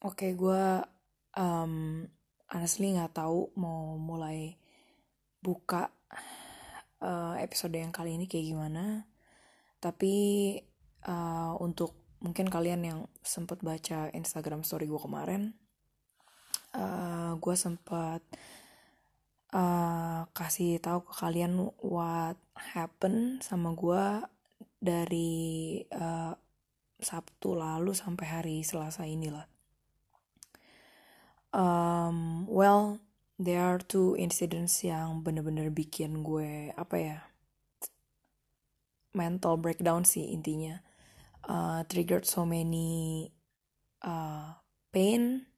Oke, gue um, honestly nggak tahu mau mulai buka uh, episode yang kali ini kayak gimana. Tapi uh, untuk mungkin kalian yang sempat baca Instagram story gue kemarin, uh, gue sempat uh, kasih tahu ke kalian what happen sama gue dari uh, Sabtu lalu sampai hari Selasa inilah um, well there are two incidents yang bener-bener bikin gue apa ya mental breakdown sih intinya. Uh, triggered so many uh, pain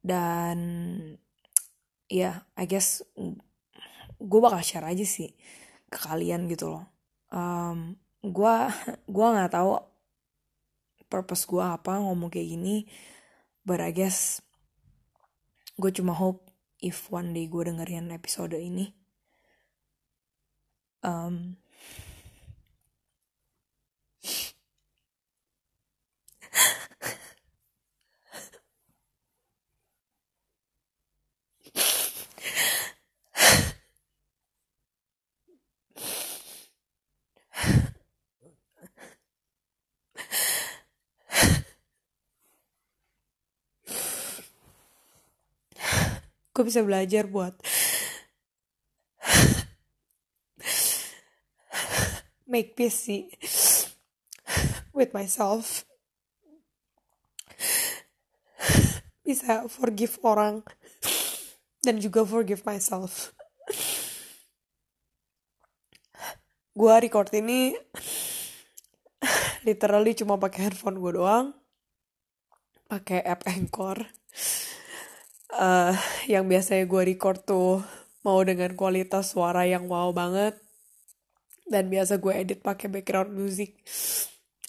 dan ya yeah, I guess gue bakal share aja sih ke kalian gitu loh. Um, gue gue nggak tahu purpose gue apa ngomong kayak gini but I guess gue cuma hope if one day gue dengerin episode ini um, gue bisa belajar buat make peace sih with myself. Bisa forgive orang dan juga forgive myself. Gue record ini literally cuma pakai handphone gue doang pakai app Anchor uh, yang biasanya gue record tuh mau dengan kualitas suara yang wow banget. Dan biasa gue edit pakai background music.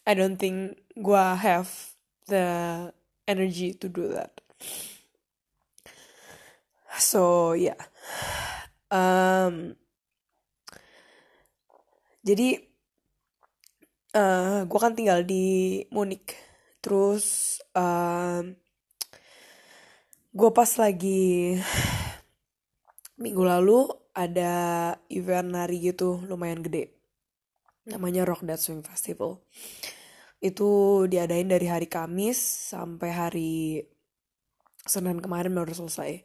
I don't think gue have the energy to do that. So yeah. um, jadi uh, gue kan tinggal di Munich. Terus um, gue pas lagi minggu lalu ada event nari gitu lumayan gede. Namanya Rock That Swing Festival. Itu diadain dari hari Kamis sampai hari Senin kemarin baru selesai.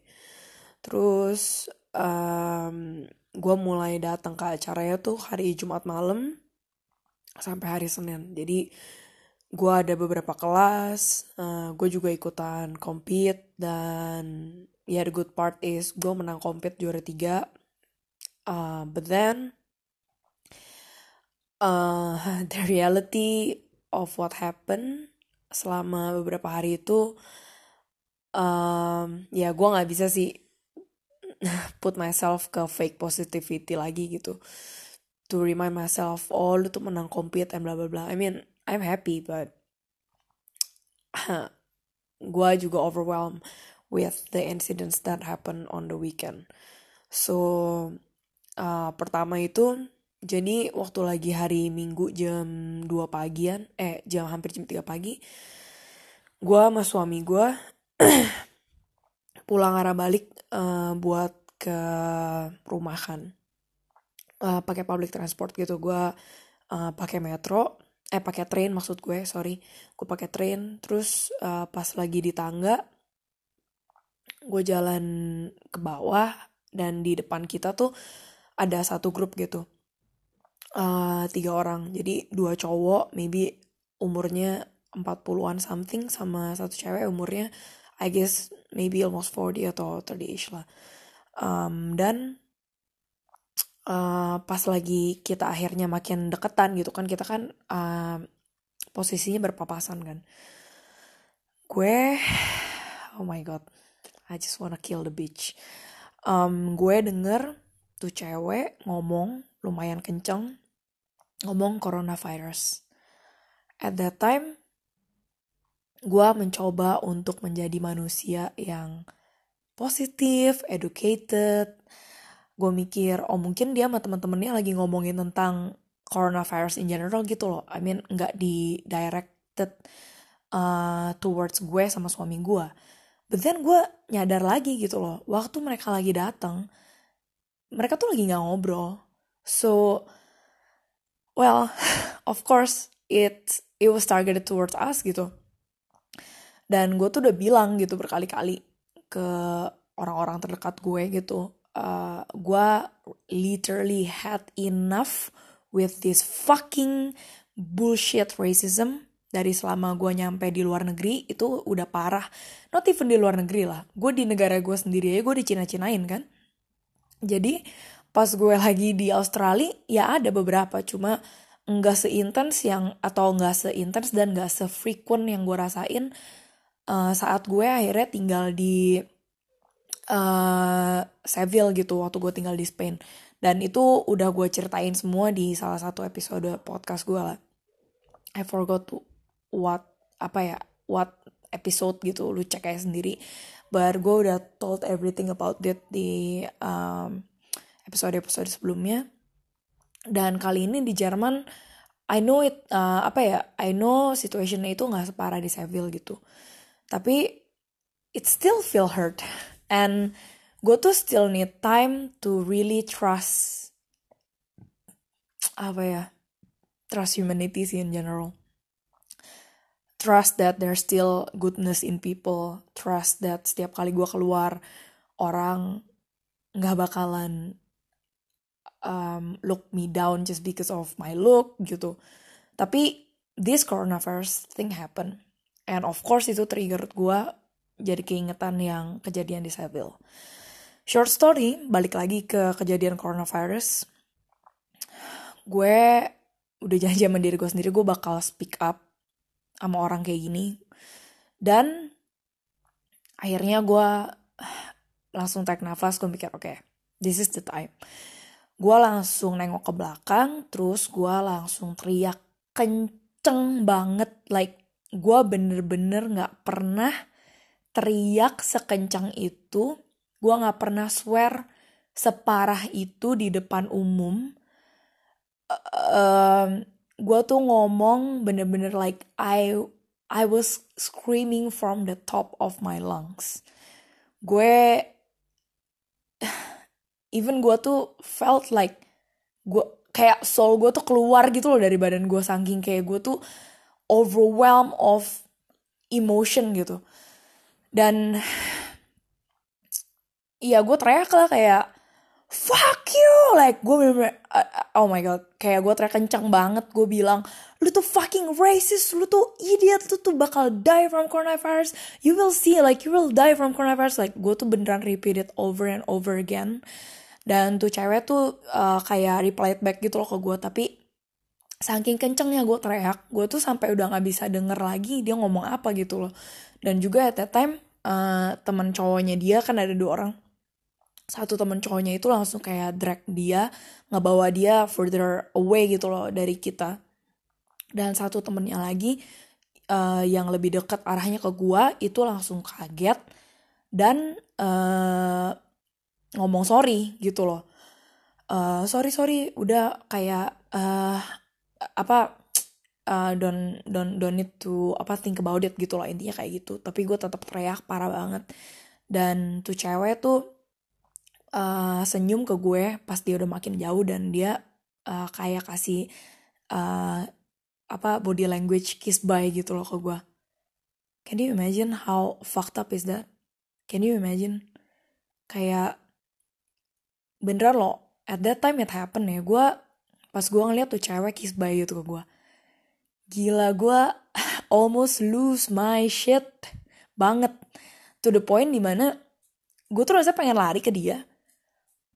Terus um, gue mulai datang ke acaranya tuh hari Jumat malam sampai hari Senin. Jadi gue ada beberapa kelas uh, eh, gue juga ikutan compete dan ya yeah, the good part is gue menang compete juara tiga. Uh, but then uh, the reality of what happened selama beberapa hari itu um, ya gue nggak bisa sih put myself ke fake positivity lagi gitu. To remind myself oh lu menang compete and bla bla bla. I mean I'm happy but gue juga overwhelmed with the incidents that happen on the weekend. So uh, pertama itu jadi waktu lagi hari Minggu jam 2 pagian, eh jam hampir jam 3 pagi, gue sama suami gue pulang arah balik uh, buat ke rumah kan, uh, pakai public transport gitu. Gue uh, pakai metro eh pakai train maksud gue sorry. Gue pakai train terus uh, pas lagi di tangga gue jalan ke bawah dan di depan kita tuh ada satu grup gitu. Uh, tiga orang. Jadi dua cowok maybe umurnya 40-an something sama satu cewek umurnya I guess maybe almost 40 atau 30ish lah. Um, dan uh, pas lagi kita akhirnya makin deketan gitu kan kita kan uh, posisinya berpapasan kan. Gue oh my god I just wanna kill the bitch. Um, gue denger tuh cewek ngomong lumayan kenceng ngomong coronavirus. At that time gue mencoba untuk menjadi manusia yang positif, educated, gue mikir oh mungkin dia sama temen-temennya lagi ngomongin tentang coronavirus in general gitu loh. I mean nggak di directed uh, towards gue sama suami gue but then gue nyadar lagi gitu loh waktu mereka lagi datang mereka tuh lagi nggak ngobrol. So well of course it it was targeted towards us gitu. Dan gue tuh udah bilang gitu berkali-kali ke orang-orang terdekat gue gitu uh, gue literally had enough with this fucking bullshit racism dari selama gue nyampe di luar negeri itu udah parah. Not even di luar negeri lah gue di negara gue sendiri aja gue dicina-cinain kan? Jadi pas gue lagi di Australia ya ada beberapa cuma nggak seintens yang atau nggak seintens dan nggak sefrequent yang gue rasain uh, saat gue akhirnya tinggal di uh, Seville gitu waktu gue tinggal di Spain. Dan itu udah gue ceritain semua di salah satu episode podcast gue lah. I forgot what apa ya what episode gitu lu cek aja sendiri. But gue udah told everything about it di um, episode-episode sebelumnya. Dan kali ini di Jerman I know it uh, apa ya I know situationnya itu nggak separah di Seville gitu. Tapi it still feel hurt and gue tuh still need time to really trust apa ya trust humanity sih in general trust that there's still goodness in people trust that setiap kali gue keluar orang nggak bakalan um, look me down just because of my look gitu. Tapi this coronavirus thing happen. And of course itu trigger gue jadi keingetan yang kejadian di Seville. Short story, balik lagi ke kejadian coronavirus. Gue udah janji sama diri gue sendiri gue bakal speak up sama orang kayak gini. Dan akhirnya gue langsung take nafas, gue mikir oke, okay, this is the time gue langsung nengok ke belakang terus gue langsung teriak kenceng banget like gue bener-bener gak pernah teriak sekencang itu gue gak pernah swear separah itu di depan umum. Uh, gue tuh ngomong bener-bener like I I was screaming from the top of my lungs. Gue even gue tuh felt like gue kayak soul gue tuh keluar gitu loh dari badan gue saking kayak gue tuh overwhelmed of emotion gitu dan iya gue teriak lah kayak fuck you! Like gue bener-bener uh, oh my god kayak gue teriak kencang banget. Gue bilang lu tuh fucking racist lu tuh idiot lu tuh bakal die from coronavirus. You will see like you will die from coronavirus. Like gue tuh beneran repeat it over and over again. Dan tuh cewek tuh uh, kayak reply back gitu loh ke gue tapi saking kencengnya gue teriak gue tuh sampai udah nggak bisa denger lagi dia ngomong apa gitu loh dan juga at that time uh, teman cowoknya dia kan ada dua orang. Satu teman cowoknya itu langsung kayak drag dia ngebawa dia further away gitu loh dari kita. Dan satu temennya lagi uh, yang lebih dekat arahnya ke gue itu langsung kaget dan uh, ngomong sorry gitu loh. Uh, sorry sorry udah kayak uh, apa uh, don't don't don't need to apa think about it gitu loh intinya kayak gitu. Tapi gue tetap teriak parah banget. Dan tuh cewek tuh uh, senyum ke gue pas dia udah makin jauh dan dia uh, kayak kasih uh, apa body language kiss bye gitu loh ke gue can you imagine how fucked up is that? Can you imagine? Kayak beneran loh at that time it happen ya. Gue pas gue ngeliat tuh cewek kiss bye gitu ke gue gila gue almost lose my shit banget. To the point di mana gue tuh rasanya pengen lari ke dia.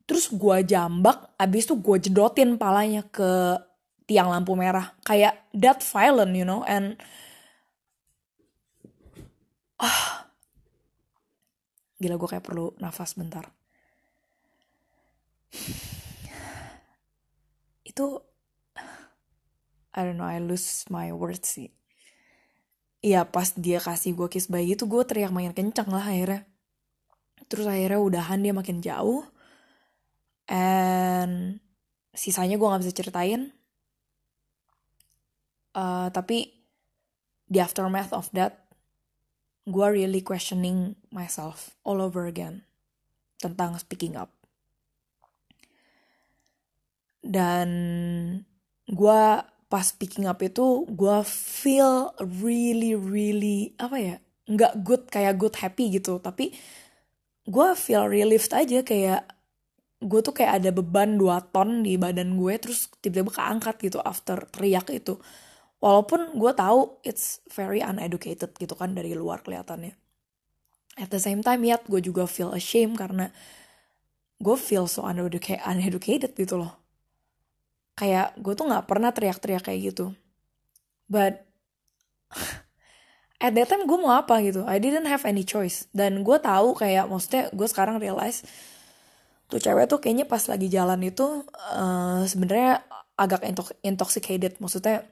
Terus gue jambak abis tuh gue jedotin palanya ke tiang lampu merah. Kayak that violent you know and ah. Gila gue kayak perlu nafas bentar. Itu I don't know I lose my words sih. Iya pas dia kasih gue kiss bayi itu gue teriak makin kencang lah akhirnya. Terus akhirnya udahan dia makin jauh. And sisanya gue gak bisa ceritain. Uh, Tapi the aftermath of that gue really questioning myself all over again tentang speaking up. Dan gue pas speaking up itu gue feel really really apa ya nggak good kayak good happy gitu. Tapi gue feel relieved aja kayak gue tuh kayak ada beban 2 ton di badan gue terus tiba-tiba keangkat gitu after teriak itu. Walaupun gue tahu it's very uneducated gitu kan dari luar kelihatannya. At the same time ya gue juga feel ashamed karena gue feel so uneducated gitu loh kayak gue tuh nggak pernah teriak-teriak kayak gitu but at that time gue mau apa gitu I didn't have any choice dan gue tahu kayak maksudnya gue sekarang realize tuh cewek tuh kayaknya pas lagi jalan itu uh, sebenarnya agak intoxicated maksudnya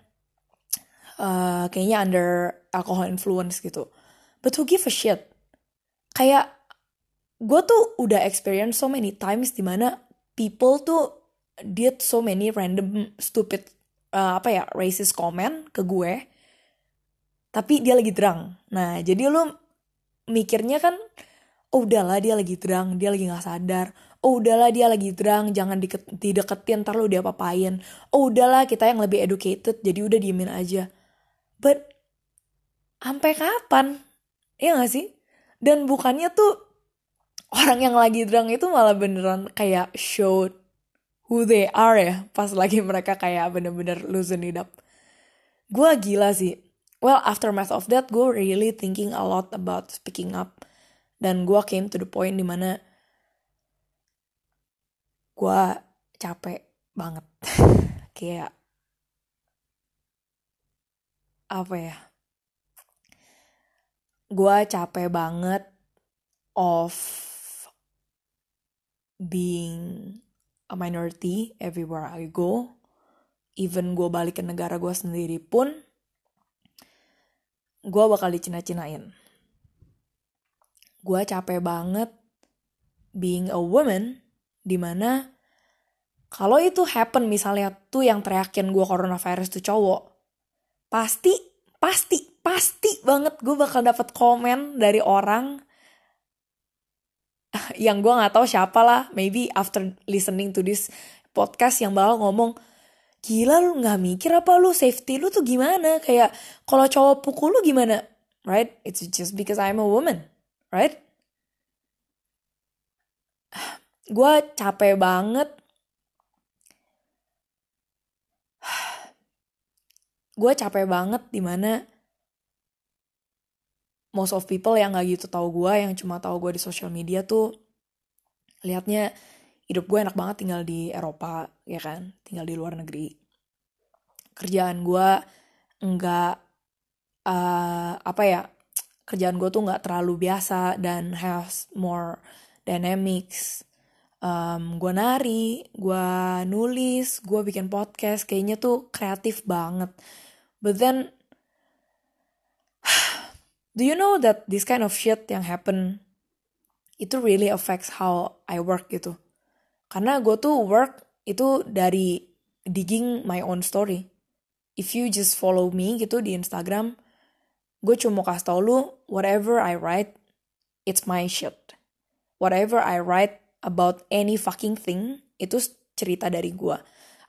uh, kayaknya under alcohol influence gitu. But who give a shit? Kayak gue tuh udah experience so many times di mana people tuh did so many random stupid uh, apa ya racist comment ke gue tapi dia lagi drunk nah jadi lu mikirnya kan oh udahlah dia lagi drunk dia lagi nggak sadar oh udahlah dia lagi drunk jangan diket, dideketin ntar lu dia papain oh udahlah kita yang lebih educated jadi udah diemin aja But sampai kapan? Ya gak sih? Dan bukannya tuh orang yang lagi drunk itu malah beneran kayak show who they are ya pas lagi mereka kayak bener-bener loosen it up. Gue gila sih. Well, aftermath of that, gue really thinking a lot about speaking up. Dan gue came to the point di mana gue capek banget. kayak apa ya gue capek banget of being a minority everywhere I go. Even gue balik ke negara gue sendiri pun gue bakal dicina-cinain. Gue capek banget being a woman di mana kalau itu happen misalnya tuh yang teriakin gue coronavirus tuh cowok pasti pasti pasti banget gue bakal dapat komen dari orang yang gue nggak tahu siapa lah. Maybe after listening to this podcast yang bakal ngomong gila lu nggak mikir apa lu? Safety lu tuh gimana? Kayak kalau cowok pukul lu gimana? Right? It's just because I'm a woman right? Gue capek banget. Gue capek banget di mana most of people yang gak gitu tahu gue yang cuma tahu gue di social media tuh liatnya hidup gue enak banget tinggal di Eropa ya kan? Tinggal di luar negeri. Kerjaan gue enggak uh, apa ya kerjaan gue tuh nggak terlalu biasa dan has more dynamics. Um, gue nari gue nulis gue bikin podcast kayaknya tuh kreatif banget. But then, do you know that this kind of shit yang happen itu really affects how I work gitu. Karena gue tuh work itu dari digging my own story. If you just follow me gitu di Instagram, gue cuma kasih tau lu whatever I write, it's my shit. Whatever I write about any fucking thing, itu cerita dari gue.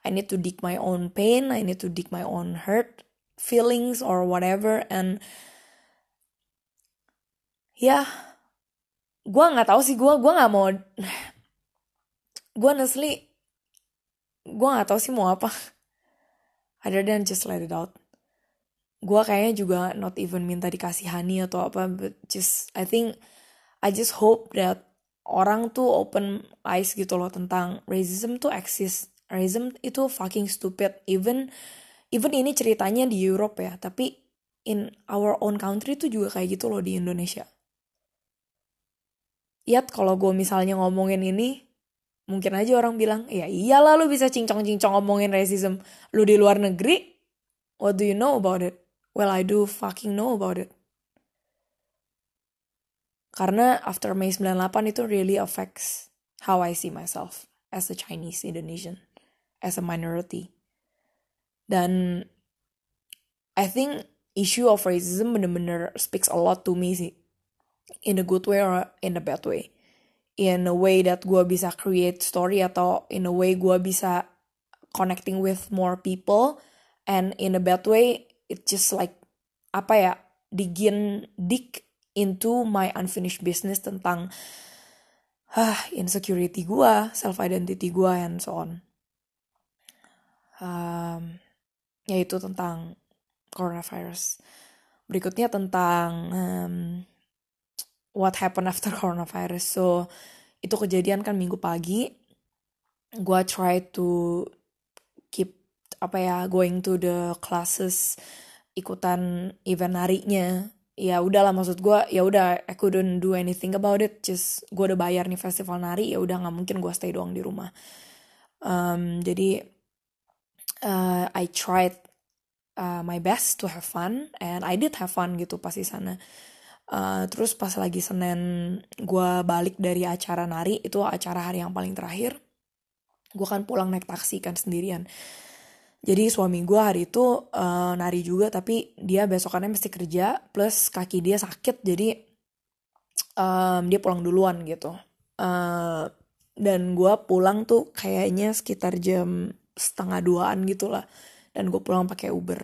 I need to dig my own pain, I need to dig my own hurt, feelings or whatever and ya gue nggak tahu sih gue gue nggak mau gue honestly gue nggak tahu sih mau apa. Other than just let it out. Gue kayaknya juga not even minta dikasihani atau apa but just I think I just hope that orang tuh open eyes gitu loh tentang racism tuh exist racism itu fucking stupid. Even even ini ceritanya di Europe ya tapi in our own country tuh juga kayak gitu loh di Indonesia Yat kalau gue misalnya ngomongin ini mungkin aja orang bilang ya iyalah lu bisa cincong-cincong ngomongin racism. Lu di luar negeri what do you know about it? Well I do fucking know about it. Karena after May 98 itu really affects how I see myself as a Chinese Indonesian as a minority. Dan I think issue of racism bener-bener speaks a lot to me sih in a good way or in a bad way. In a way that gue bisa create story atau in a way gue bisa connecting with more people. And in a bad way it just like apa ya digin dig into my unfinished business tentang ah insecurity gue self identity gue and so on. Um, yaitu tentang coronavirus. Berikutnya tentang um, what happened after coronavirus. So itu kejadian kan minggu pagi. Gue try to keep apa ya going to the classes ikutan event narinya ya udahlah maksud gue ya udah I couldn't do anything about it. Just gue udah bayar nih festival nari ya udah nggak mungkin gue stay doang di rumah. Um, jadi uh, I tried uh, my best to have fun and I did have fun gitu pas di sana uh, terus pas lagi Senin gue balik dari acara nari itu acara hari yang paling terakhir gue kan pulang naik taksi kan sendirian jadi suami gue hari itu uh, nari juga tapi dia besokannya mesti kerja plus kaki dia sakit jadi um, dia pulang duluan gitu. Uh, dan gue pulang tuh kayaknya sekitar jam setengah duaan gitu lah. Dan gue pulang pakai Uber.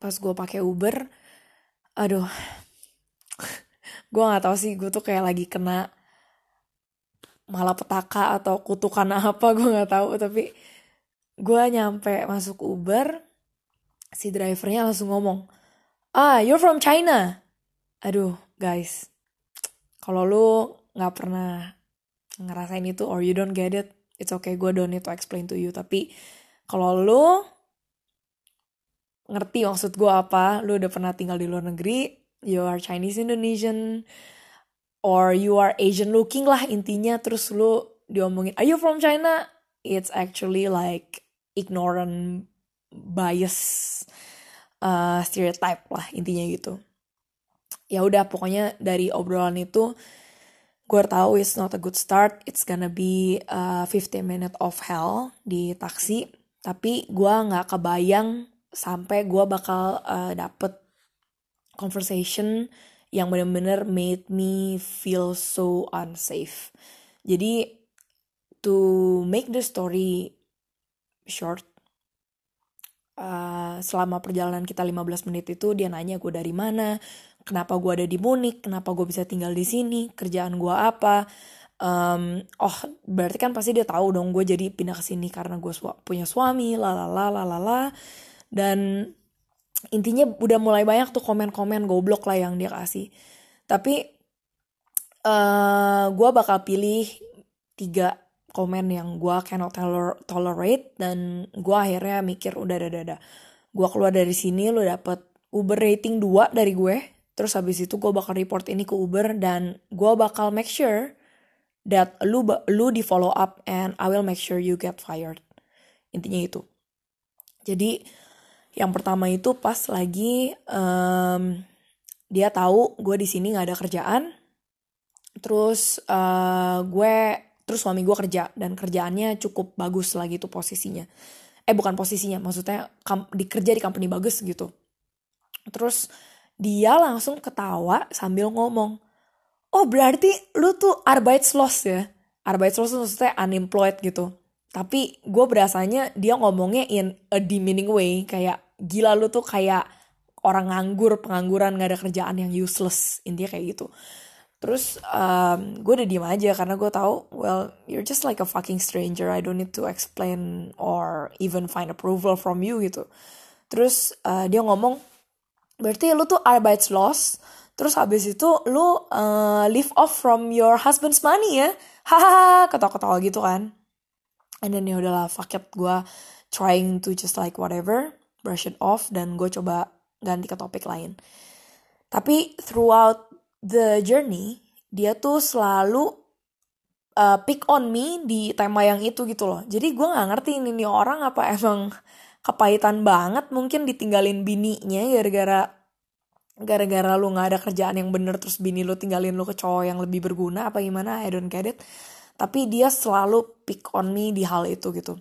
Pas gue pakai Uber, aduh, gue nggak tahu sih gue tuh kayak lagi kena malapetaka atau kutukan apa gue nggak tahu. Tapi gue nyampe masuk Uber si drivernya langsung ngomong ah you're from China. Aduh guys kalau lu nggak pernah ngerasain itu or you don't get it it's okay gue don't need to explain to you. Tapi kalau lu ngerti maksud gue apa lu udah pernah tinggal di luar negeri you are Chinese Indonesian or you are Asian looking lah intinya terus lu diomongin are you from China? It's actually like ignorant bias uh, stereotype lah intinya gitu. Ya udah pokoknya dari obrolan itu gue tahu it's not a good start it's gonna be a 15 minute of hell di taksi. Tapi gue nggak kebayang sampai gue bakal uh, dapet conversation yang bener-bener made me feel so unsafe. Jadi to make the story short uh, selama perjalanan kita 15 menit itu dia nanya gue dari mana kenapa gue ada di Munich kenapa gue bisa tinggal di sini kerjaan gue apa um, oh berarti kan pasti dia tahu dong gue jadi pindah ke sini karena gue su punya suami lalala lalala dan intinya udah mulai banyak tuh komen-komen goblok lah yang dia kasih. Tapi uh, gue bakal pilih tiga komen yang gue cannot toler tolerate dan gue akhirnya mikir udah udah udah, gue keluar dari sini lo dapet Uber rating 2 dari gue. Terus habis itu gue bakal report ini ke Uber dan gue bakal make sure that lu lu di follow up and I will make sure you get fired. Intinya itu. Jadi yang pertama itu pas lagi um, dia tahu gue di sini nggak ada kerjaan. Terus uh, gue terus suami gue kerja dan kerjaannya cukup bagus lagi tuh posisinya. Eh bukan posisinya maksudnya dikerja di company bagus gitu. Terus dia langsung ketawa sambil ngomong oh berarti lu tuh arbeitslos ya? Arbeitslos maksudnya unemployed gitu tapi gue berasanya dia ngomongnya in a demeaning way kayak gila lu tuh kayak orang nganggur pengangguran gak ada kerjaan yang useless intinya kayak gitu Terus um, gue udah diem aja karena gue tahu well you're just like a fucking stranger. I don't need to explain or even find approval from you gitu. Terus uh, dia ngomong berarti lu tuh arbeitslos. Terus habis itu lu uh, live off from your husband's money ya. Hahaha ketawa-ketawa gitu kan. And then ya udahlah fuck it. Gue trying to just like whatever brush it off dan gue coba ganti ke topik lain. Tapi throughout the journey dia tuh selalu uh, pick on me di tema yang itu gitu loh. Jadi gue nggak ngerti ini nih orang apa emang kepahitan banget mungkin ditinggalin bininya gara-gara gara-gara lu nggak ada kerjaan yang bener terus bini lu tinggalin lu ke cowok yang lebih berguna apa gimana? I don't get it tapi dia selalu pick on me di hal itu gitu.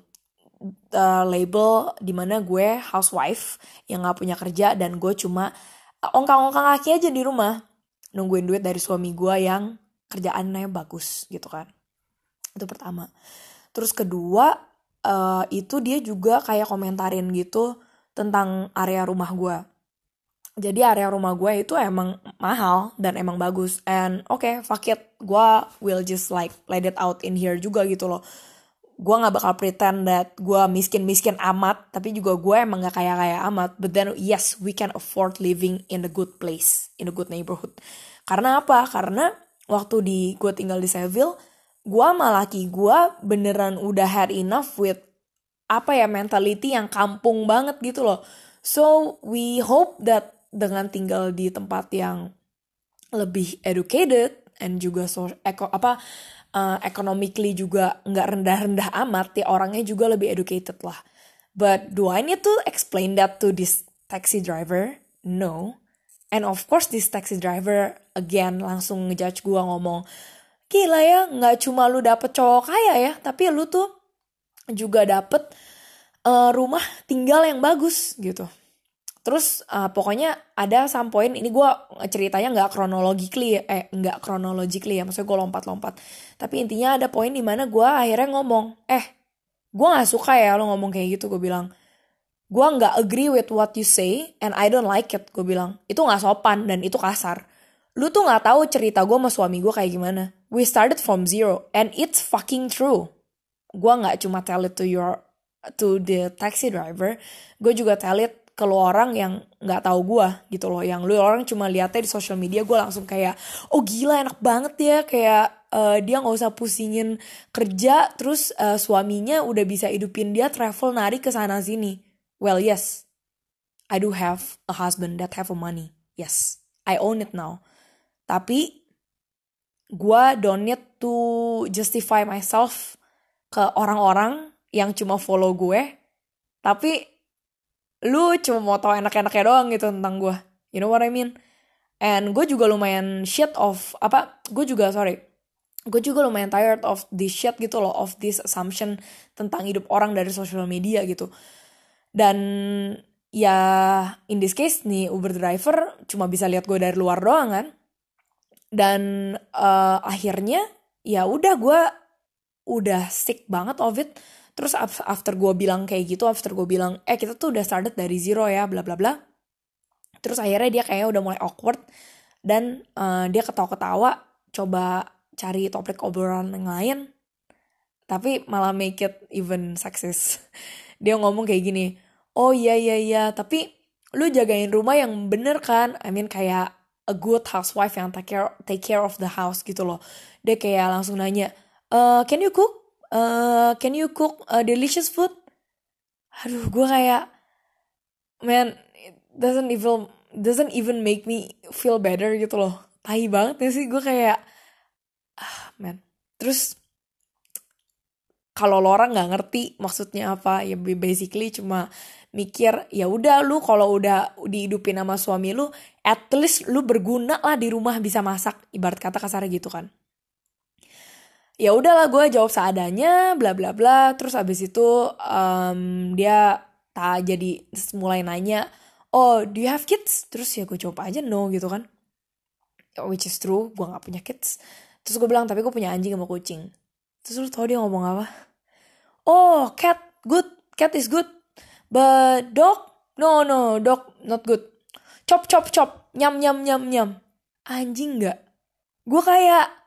Uh, label di mana gue housewife yang gak punya kerja dan gue cuma ongkang-ongkang kaki aja di rumah nungguin duit dari suami gue yang kerjaannya bagus gitu kan. Itu pertama. Terus kedua uh, itu dia juga kayak komentarin gitu tentang area rumah gue jadi area rumah gue itu emang mahal dan emang bagus. And oke okay, fuck it. Gue will just like let it out in here juga gitu loh. Gue nggak bakal pretend that gue miskin miskin amat tapi juga gue emang gak kaya kaya amat. But then yes we can afford living in a good place in a good neighborhood. Karena apa? Karena waktu di gue tinggal di Seville gue sama laki gue beneran udah had enough with apa ya mentality yang kampung banget gitu loh. So we hope that dengan tinggal di tempat yang lebih educated and juga so, eko, apa uh, economically juga nggak rendah-rendah amat ya orangnya juga lebih educated lah. But do I need to explain that to this taxi driver? No. And of course this taxi driver again langsung ngejudge gue ngomong gila ya nggak cuma lu dapet cowok kaya ya tapi lu tuh juga dapet uh, rumah tinggal yang bagus gitu Terus uh, pokoknya ada some point ini gue ceritanya nggak kronologically eh nggak chronologically ya maksudnya gue lompat-lompat. Tapi intinya ada poin di mana gue akhirnya ngomong, eh gue nggak suka ya lo ngomong kayak gitu gue bilang. Gue nggak agree with what you say and I don't like it gue bilang. Itu nggak sopan dan itu kasar. Lu tuh nggak tahu cerita gue sama suami gue kayak gimana. We started from zero and it's fucking true. Gue nggak cuma tell it to your to the taxi driver, gue juga tell it ke lo orang yang nggak tahu gue gitu loh. Yang lu orang cuma liatnya di sosial media gue langsung kayak oh gila enak banget ya. Kayak uh, dia nggak usah pusingin kerja terus uh, suaminya udah bisa hidupin dia travel nari ke sana sini. Well yes. I do have a husband that have a money. Yes. I own it now. Tapi gue don't need to justify myself ke orang-orang yang cuma follow gue. Tapi lu cuma mau tau enak-enaknya doang gitu tentang gue you know what I mean? And gue juga lumayan shit of apa gue juga sorry. Gue juga lumayan tired of this shit gitu loh of this assumption tentang hidup orang dari social media gitu. Dan ya in this case nih Uber driver cuma bisa lihat gue dari luar doang kan. Dan uh, akhirnya ya udah gue udah sick banget of it Terus after gue bilang kayak gitu, after gue bilang, eh kita tuh udah started dari zero ya, bla bla bla. Terus akhirnya dia kayaknya udah mulai awkward dan uh, dia ketawa-ketawa, coba cari topik obrolan yang lain, tapi malah make it even sexist. Dia ngomong kayak gini, oh iya iya iya, tapi lu jagain rumah yang bener kan? I mean kayak a good housewife yang take care take care of the house gitu loh. Dia kayak langsung nanya, uh, can you cook? Uh, can you cook a delicious food? Aduh gue kayak man it doesn't even doesn't even make me feel better gitu loh. Tai banget ya sih? Gue kayak ah man. Terus kalau lo orang nggak ngerti maksudnya apa ya basically cuma mikir ya udah lu kalau udah dihidupin sama suami lu at least lu berguna lah di rumah bisa masak. Ibarat kata kasar gitu kan ya udahlah gue jawab seadanya bla bla bla. Terus abis itu um, dia tak jadi mulai nanya oh do you have kids? Terus ya gue jawab aja no gitu kan. Which is true gue nggak punya kids. Terus gue bilang tapi gue punya anjing sama kucing. Terus lu tau dia ngomong apa? Oh cat good. Cat is good. But dog no no dog not good. Chop chop chop. Nyam nyam nyam nyam. Anjing nggak? Gue kayak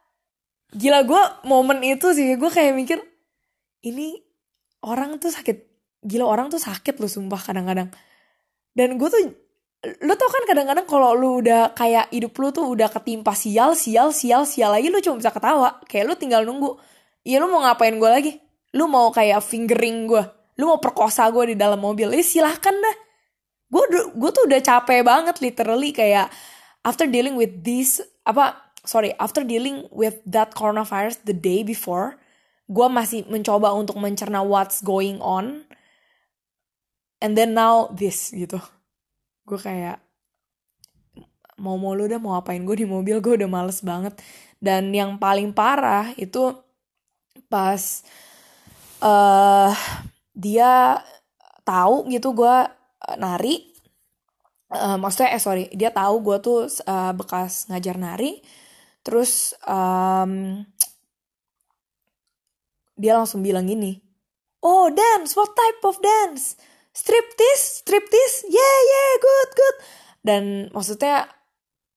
gila gue momen itu sih gue kayak mikir ini orang tuh sakit. Gila orang tuh sakit loh sumpah kadang-kadang. Dan gue tuh lu tau kan kadang-kadang kalau lu udah kayak hidup lu tuh udah ketimpa sial sial sial sial lagi lu cuma bisa ketawa. Kayak lu tinggal nunggu iya lu mau ngapain gue lagi? Lu mau kayak fingering gue lu mau perkosa gue di dalam mobil eh silahkan dah. Gue gue tuh udah capek banget literally kayak after dealing with this apa sorry after dealing with that coronavirus the day before gue masih mencoba untuk mencerna what's going on. And then now this gitu. Gue kayak mau mau lu udah mau apain gue di mobil gue udah males banget. Dan yang paling parah itu pas uh, dia tahu gitu gue uh, nari. Uh, maksudnya eh sorry dia tahu gue tuh uh, bekas ngajar nari terus um, dia langsung bilang gini oh dance what type of dance? Striptease striptease? Yeah yeah good good. Dan maksudnya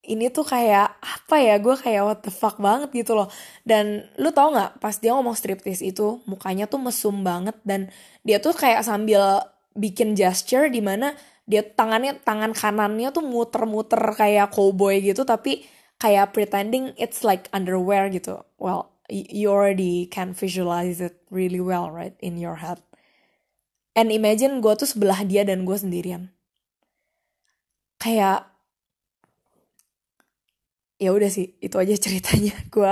ini tuh kayak apa ya gue kayak what the fuck banget gitu loh. Dan lu tau nggak pas dia ngomong striptease itu mukanya tuh mesum banget dan dia tuh kayak sambil bikin gesture di mana dia tangannya tangan kanannya tuh muter-muter kayak cowboy gitu tapi kayak pretending it's like underwear gitu. Well you already can visualize it really well right in your head. And imagine gue tuh sebelah dia dan gue sendirian. Kayak ya udah sih itu aja ceritanya. Gue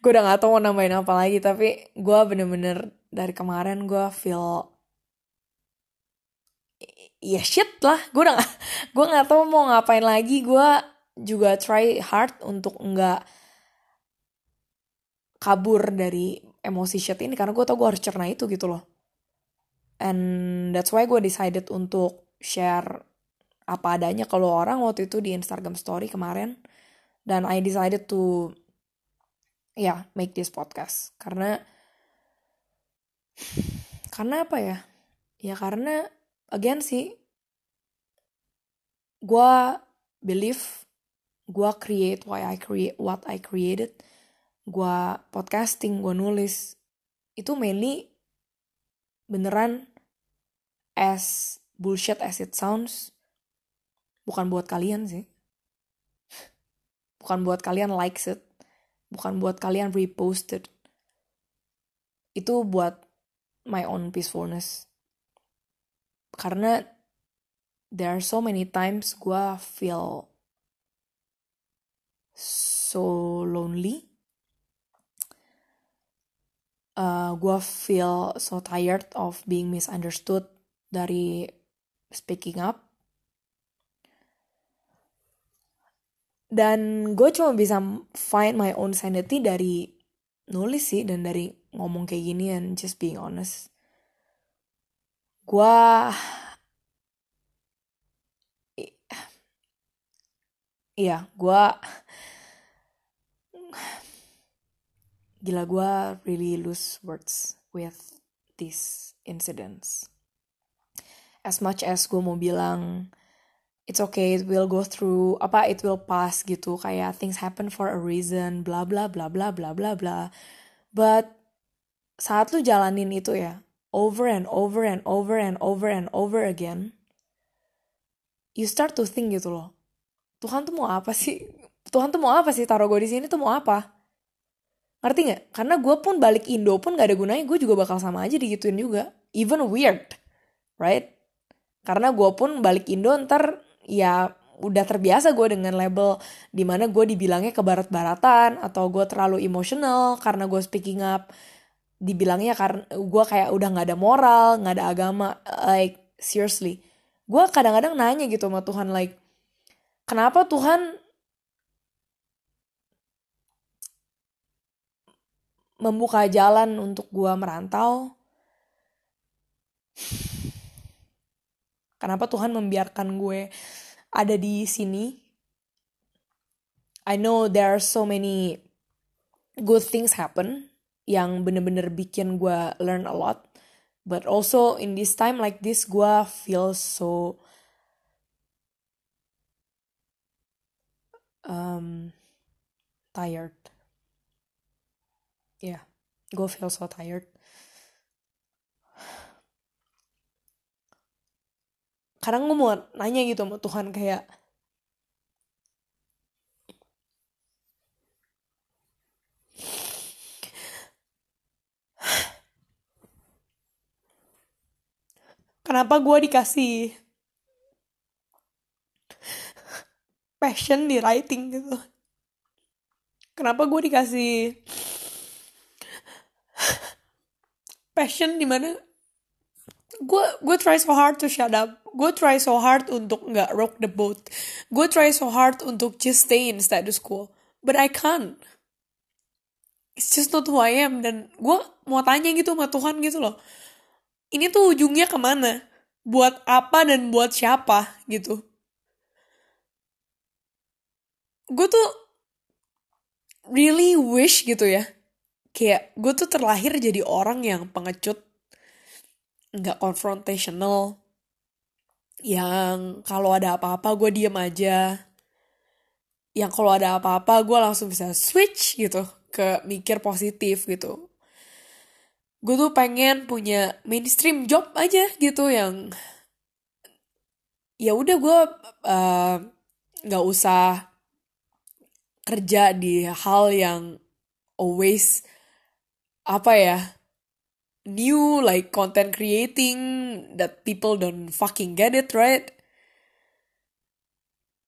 gue udah gak tau mau nambahin apa lagi tapi gue bener-bener dari kemarin gue feel ya shit lah. Gue udah gak, gue nggak tahu mau ngapain lagi. Gue juga try hard untuk nggak kabur dari emosi shit ini karena gue tau gue harus cerna itu gitu loh. And that's why gue decided untuk share apa adanya. Kalau orang waktu itu di Instagram story kemarin dan I decided to ya yeah, make this podcast. Karena karena apa ya? Ya karena again sih gue believe gue create why I create what I created gue podcasting gue nulis itu mainly beneran as bullshit as it sounds. Bukan buat kalian sih. Bukan buat kalian likes it. Bukan buat kalian reposted itu buat my own peacefulness. Karena there are so many times gue feel so lonely. Uh, gue feel so tired of being misunderstood dari speaking up. Dan gue cuma bisa find my own sanity dari nulis sih dan dari ngomong kayak gini and just being honest. Gue iya gue gila gue really lose words with these incidents. As much as gue mau bilang it's okay it will go through apa it will pass gitu kayak things happen for a reason bla bla bla bla bla bla bla. But saat lu jalanin itu ya over and over and over and over and over again you start to think gitu loh Tuhan tuh mau apa sih Tuhan tuh mau apa sih? Taruh gue di sini tuh mau apa? Ngerti nggak? Karena gue pun balik Indo pun gak ada gunanya gue juga bakal sama aja digituin juga. Even weird right? Karena gue pun balik Indo ntar ya udah terbiasa gue dengan label di mana gue dibilangnya ke barat-baratan atau gue terlalu emosional karena gue speaking up. Dibilangnya karena gue kayak udah nggak ada moral nggak ada agama. Like seriously. Gue kadang-kadang nanya gitu sama Tuhan like kenapa Tuhan membuka jalan untuk gue merantau Kenapa Tuhan membiarkan gue ada di sini? I know there are so many good things happen yang bener-bener bikin gue learn a lot. But also in this time like this gue feel so um, tired. Yeah, gue feel so tired. kadang gue mau nanya gitu sama Tuhan kayak kenapa gue dikasih passion di writing gitu kenapa gue dikasih passion di mana? Gue gue try so hard to shut up. Gue try so hard untuk nggak rock the boat. Gue try so hard untuk just stay in status quo. But I can't. It's just not who I am. Dan gue mau tanya gitu sama Tuhan gitu loh. Ini tuh ujungnya ke mana? Buat apa dan buat siapa gitu. Gue tuh really wish gitu ya kayak gue tuh terlahir jadi orang yang pengecut nggak confrontational yang kalau ada apa-apa gue diem aja yang kalau ada apa-apa gue langsung bisa switch gitu ke mikir positif gitu. Gue tuh pengen punya mainstream job aja gitu yang ya udah gue uh, nggak usah kerja di hal yang always apa ya new like content creating that people don't fucking get it right?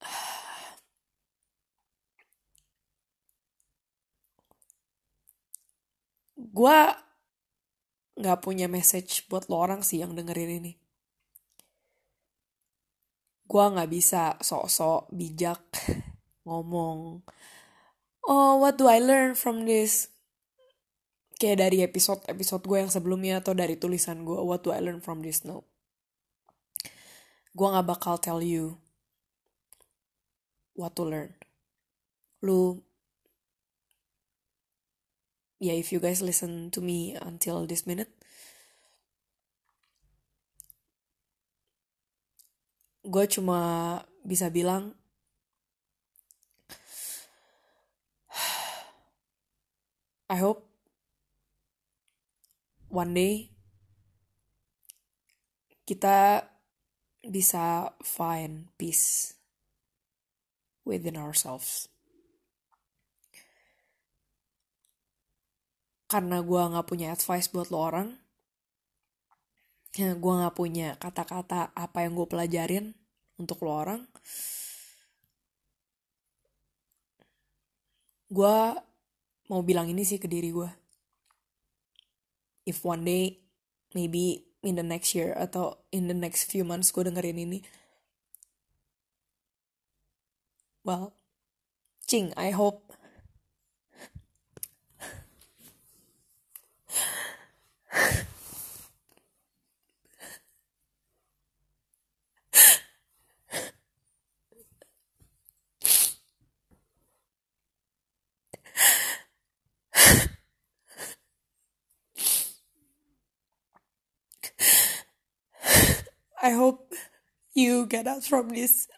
Gue nggak punya message buat lo orang sih yang dengerin ini. Gue nggak bisa sok-sok bijak ngomong oh what do I learn from this kayak dari episode episode gue yang sebelumnya atau dari tulisan gue what do I learn from this no gue nggak bakal tell you what to learn. Lu yeah if you guys listen to me until this minute gue cuma bisa bilang I hope one day kita bisa find peace within ourselves. Karena gue gak punya advice buat lo orang, gue gak punya kata-kata apa yang gue pelajarin untuk lo orang, gue mau bilang ini sih ke diri gue if one day maybe in the next year atau in the next few months gue dengerin ini. Well cing I hope I hope you get out from this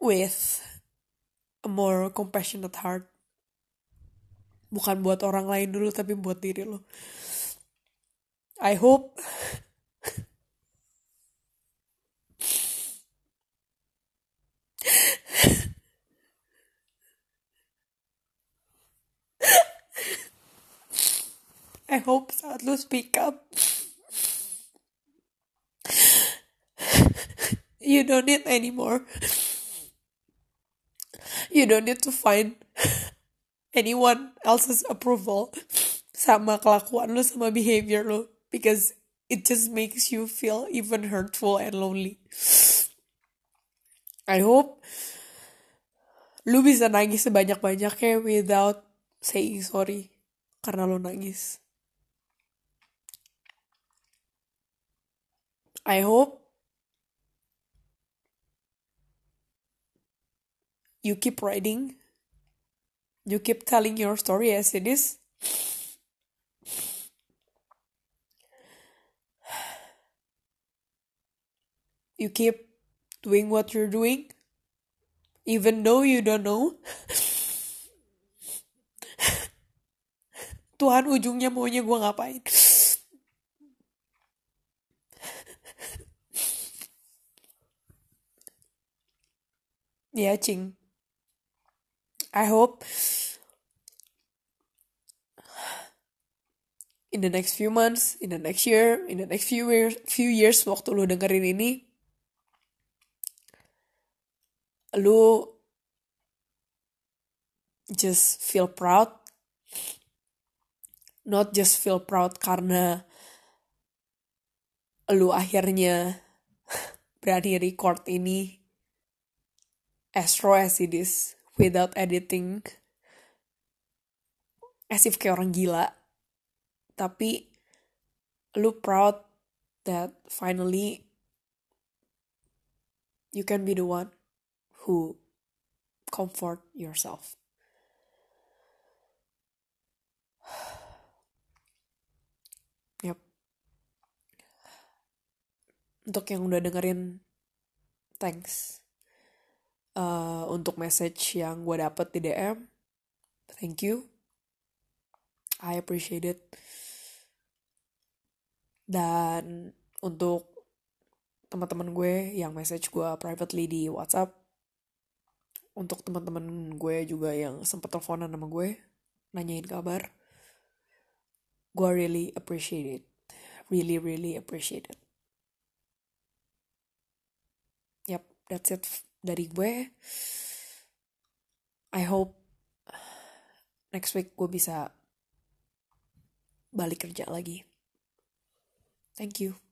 with a more compassionate heart. Bukan buat orang lain dulu, tapi buat diri lo. I hope I hope saat lu speak up. You don't need anymore. You don't need to find anyone else's approval sama kelakuan lo sama behavior lo because it just makes you feel even hurtful and lonely. I hope lu bisa nangis sebanyak-banyaknya without saying sorry karena lo nangis I hope you keep writing. You keep telling your story as it is. You keep doing what you're doing, even though you don't know. Tuhan ujungnya maunya gue ngapain. Yeah, Ching. I hope in the next few months, in the next year, in the next few years, few years waktu lu dengerin ini, lu just feel proud, not just feel proud karena lu akhirnya berani record ini as raw as it is without editing. As if kayak orang gila. Tapi lu proud that finally you can be the one who comfort yourself. Yep untuk yang udah dengerin thanks uh, untuk message yang gue dapet di DM thank you. I appreciate it. Dan untuk teman-teman gue yang message gue privately di WhatsApp untuk teman-teman gue juga yang sempat teleponan sama gue nanyain kabar gue really appreciate it. Really really appreciate it. Yep that's it dari gue I hope next week gue bisa balik kerja lagi. Thank you